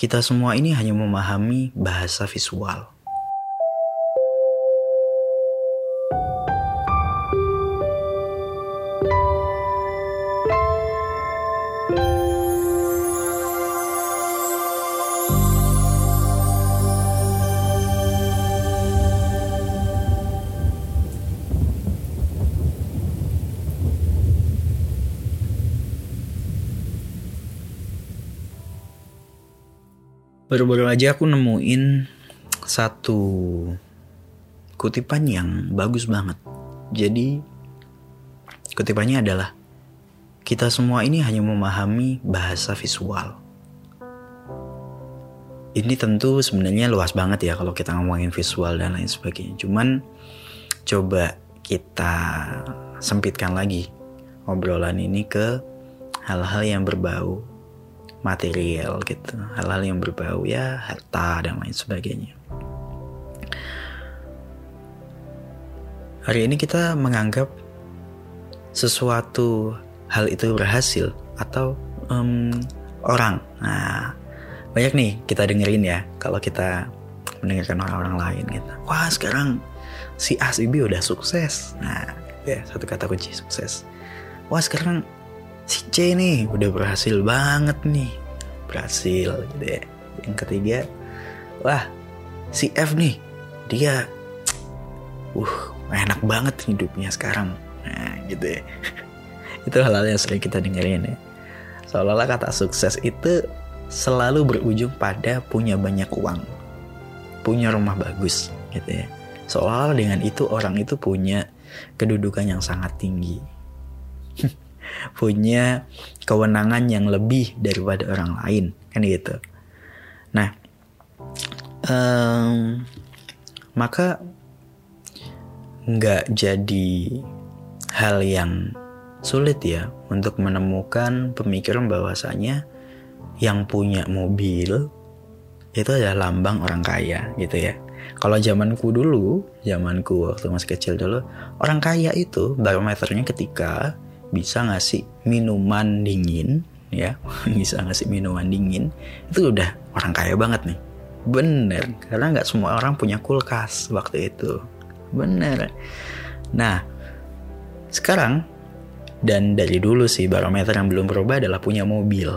kita semua ini hanya memahami bahasa visual. Baru-baru aja aku nemuin satu kutipan yang bagus banget. Jadi kutipannya adalah kita semua ini hanya memahami bahasa visual. Ini tentu sebenarnya luas banget ya kalau kita ngomongin visual dan lain sebagainya. Cuman coba kita sempitkan lagi obrolan ini ke hal-hal yang berbau material gitu. Hal-hal yang berbau ya harta dan lain sebagainya. Hari ini kita menganggap sesuatu hal itu berhasil atau um, orang. Nah banyak nih kita dengerin ya kalau kita mendengarkan orang-orang lain gitu. Wah sekarang si A si B udah sukses. Nah ya satu kata kunci sukses. Wah sekarang si C nih udah berhasil banget nih. Berhasil. Gitu ya yang ketiga wah si F nih dia uh enak banget hidupnya sekarang. Nah gitu ya. Itu hal-hal yang sering kita dengerin ya. Seolah-olah kata sukses itu selalu berujung pada punya banyak uang. Punya rumah bagus gitu ya. Seolah-olah dengan itu orang itu punya kedudukan yang sangat tinggi punya kewenangan yang lebih daripada orang lain kan gitu nah um, maka nggak jadi hal yang sulit ya untuk menemukan pemikiran bahwasanya yang punya mobil itu adalah lambang orang kaya gitu ya. Kalau zamanku dulu, zamanku waktu masih kecil dulu, orang kaya itu barometernya ketika bisa ngasih minuman dingin ya. Bisa ngasih minuman dingin. Itu udah orang kaya banget nih. Bener. Karena nggak semua orang punya kulkas waktu itu. Bener. Nah sekarang dan dari dulu sih barometer yang belum berubah adalah punya mobil.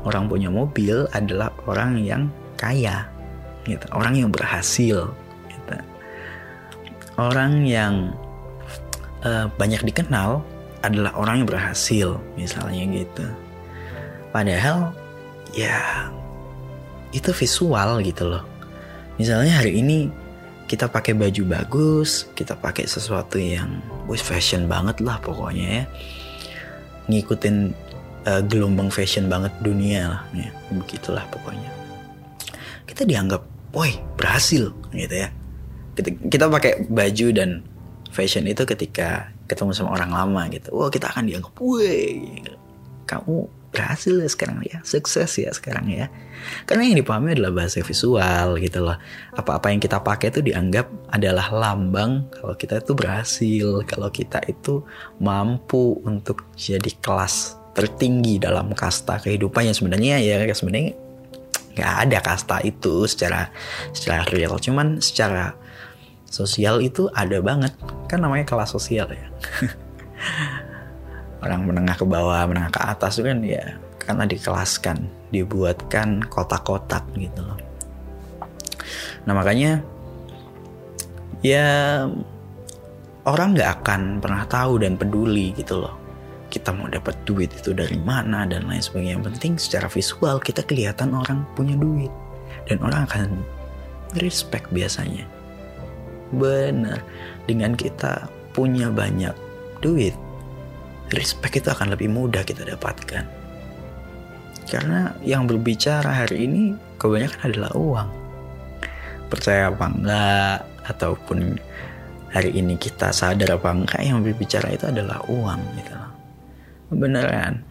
Orang punya mobil adalah orang yang kaya gitu. Orang yang berhasil gitu. orang yang uh, banyak dikenal adalah orang yang berhasil misalnya gitu. Padahal ya itu visual gitu loh. Misalnya hari ini kita pakai baju bagus kita pakai sesuatu yang wis fashion banget lah pokoknya ya. Ngikutin uh, gelombang fashion banget dunia lah ya begitulah pokoknya. Kita dianggap woi berhasil gitu ya. Kita, kita pakai baju dan fashion itu ketika ketemu sama orang lama gitu. Wah kita akan dianggap weh. Kamu berhasil ya sekarang ya sukses ya sekarang ya. Karena yang dipahami adalah bahasa visual gitu loh. Apa-apa yang kita pakai itu dianggap adalah lambang kalau kita itu berhasil kalau kita itu mampu untuk jadi kelas tertinggi dalam kasta kehidupannya sebenarnya ya sebenarnya nggak ada kasta itu secara secara real. Cuman secara sosial itu ada banget. Kan namanya kelas sosial ya. Orang menengah ke bawah menengah ke atas itu kan ya karena dikelaskan dibuatkan kotak-kotak gitu loh. Nah makanya ya orang nggak akan pernah tahu dan peduli gitu loh. Kita mau dapat duit itu dari mana dan lain sebagainya. Yang penting secara visual kita kelihatan orang punya duit. Dan orang akan respect biasanya Benar, dengan kita punya banyak duit, respect itu akan lebih mudah kita dapatkan. Karena yang berbicara hari ini kebanyakan adalah uang. Percaya apa enggak, ataupun hari ini kita sadar apa enggak yang berbicara itu adalah uang gitu. Beneran.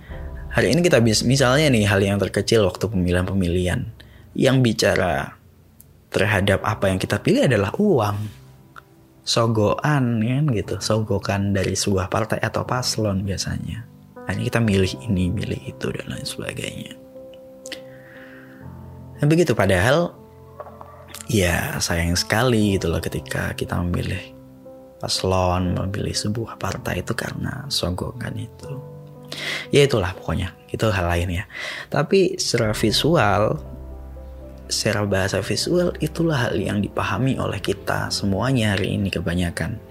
Hari ini kita bisa misalnya nih hal yang terkecil waktu pemilihan-pemilihan yang bicara terhadap apa yang kita pilih adalah uang sogokan kan gitu. Sogokan dari sebuah partai atau paslon biasanya. Hanya kita milih ini milih itu dan lain sebagainya. Dan begitu. Padahal ya sayang sekali gitu loh ketika kita memilih paslon, memilih sebuah partai itu karena sogokan itu. Ya itulah pokoknya, itu hal lain ya. Tapi secara visual, secara bahasa visual itulah hal yang dipahami oleh kita semuanya hari ini kebanyakan.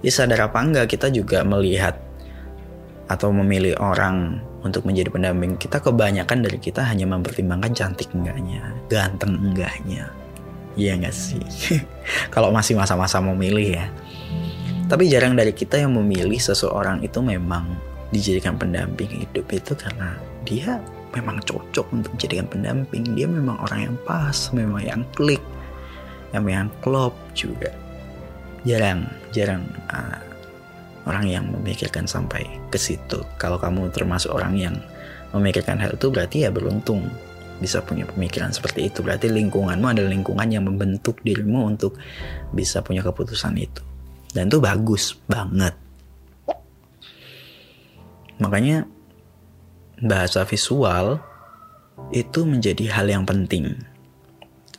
Ya sadar apa enggak kita juga melihat atau memilih orang untuk menjadi pendamping kita kebanyakan dari kita hanya mempertimbangkan cantik enggaknya, ganteng enggaknya. Iya enggak sih? Kalau masih masa-masa memilih ya. Tapi jarang dari kita yang memilih seseorang itu memang dijadikan pendamping hidup itu karena dia memang cocok untuk dijadikan pendamping. Dia memang orang yang pas, memang yang klik, yang memang klop juga. Jarang, jarang uh, orang yang memikirkan sampai ke situ. Kalau kamu termasuk orang yang memikirkan hal itu berarti ya beruntung bisa punya pemikiran seperti itu. Berarti lingkunganmu adalah lingkungan yang membentuk dirimu untuk bisa punya keputusan itu. Dan itu bagus banget. Makanya bahasa visual itu menjadi hal yang penting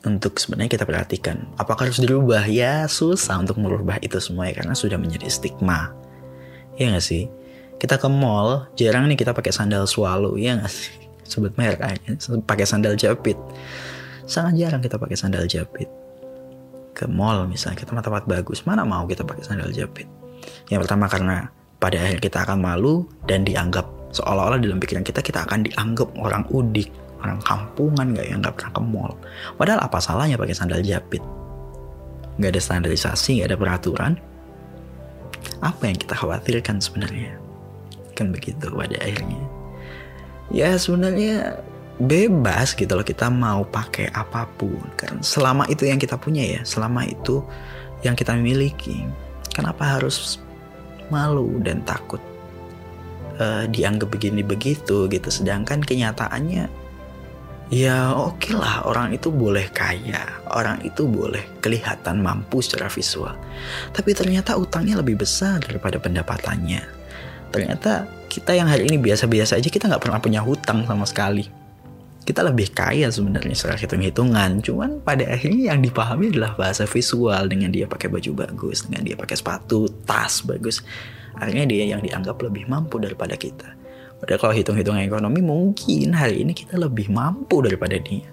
untuk sebenarnya kita perhatikan. Apakah harus dirubah? Ya susah untuk merubah itu semua ya karena sudah menjadi stigma Iya gak sih? Kita ke mall, jarang nih kita pakai sandal swallow, iya gak sih? Sebut merek aja, pakai sandal jepit. Sangat jarang kita pakai sandal jepit. Ke mall misalnya, kita tempat bagus, mana mau kita pakai sandal jepit? Yang pertama karena pada akhirnya kita akan malu dan dianggap seolah-olah dalam pikiran kita kita akan dianggap orang udik, orang kampungan gak yang gak pernah ke mall. Padahal apa salahnya pakai sandal jepit? Gak ada standarisasi, gak ada peraturan, apa yang kita khawatirkan sebenarnya? Kan begitu pada akhirnya. Ya sebenarnya bebas gitu loh kita mau pakai apa pun. Karena selama itu yang kita punya ya selama itu yang kita miliki. Kenapa harus malu dan takut uh, dianggap begini begitu gitu sedangkan kenyataannya ya oke okay lah orang itu boleh kaya, orang itu boleh kelihatan mampu secara visual. Tapi ternyata utangnya lebih besar daripada pendapatannya. Ternyata kita yang hari ini biasa-biasa aja kita nggak pernah punya hutang sama sekali. Kita lebih kaya sebenarnya secara hitung-hitungan. Cuman pada akhirnya yang dipahami adalah bahasa visual dengan dia pakai baju bagus, dengan dia pakai sepatu, tas bagus. Akhirnya dia yang dianggap lebih mampu daripada kita. Padahal kalau hitung-hitung ekonomi mungkin hari ini kita lebih mampu daripada dia.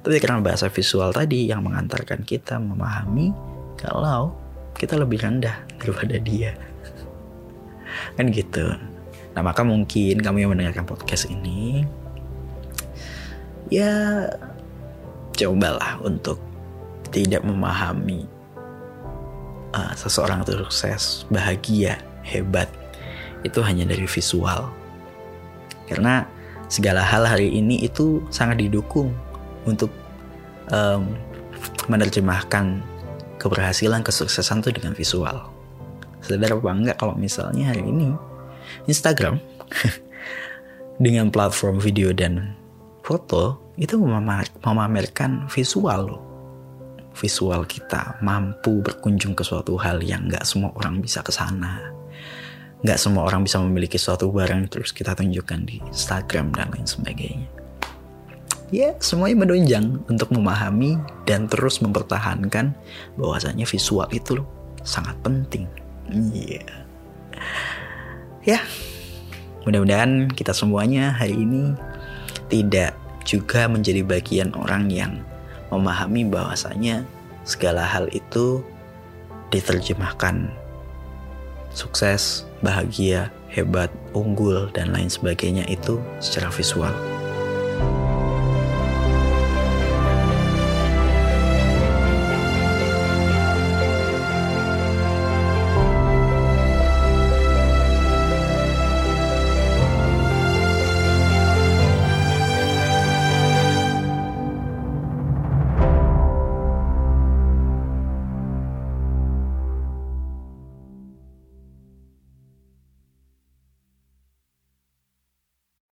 Tapi karena bahasa visual tadi yang mengantarkan kita memahami kalau kita lebih rendah daripada dia. kan gitu. Nah maka mungkin kamu yang mendengarkan podcast ini ya cobalah untuk tidak memahami uh, seseorang itu sukses, bahagia, hebat itu hanya dari visual karena segala hal hari ini itu sangat didukung untuk um, menerjemahkan keberhasilan kesuksesan itu dengan visual. Sadar apa enggak kalau misalnya hari ini Instagram dengan platform video dan foto itu memamerkan visual loh. Visual kita mampu berkunjung ke suatu hal yang nggak semua orang bisa ke sana nggak semua orang bisa memiliki suatu barang terus kita tunjukkan di Instagram dan lain sebagainya. Ya, semuanya menunjang untuk memahami dan terus mempertahankan bahwasanya visual itu loh sangat penting. Iya. Yeah. Ya, mudah-mudahan kita semuanya hari ini tidak juga menjadi bagian orang yang memahami bahwasanya segala hal itu diterjemahkan sukses, bahagia, hebat, unggul, dan lain sebagainya itu secara visual.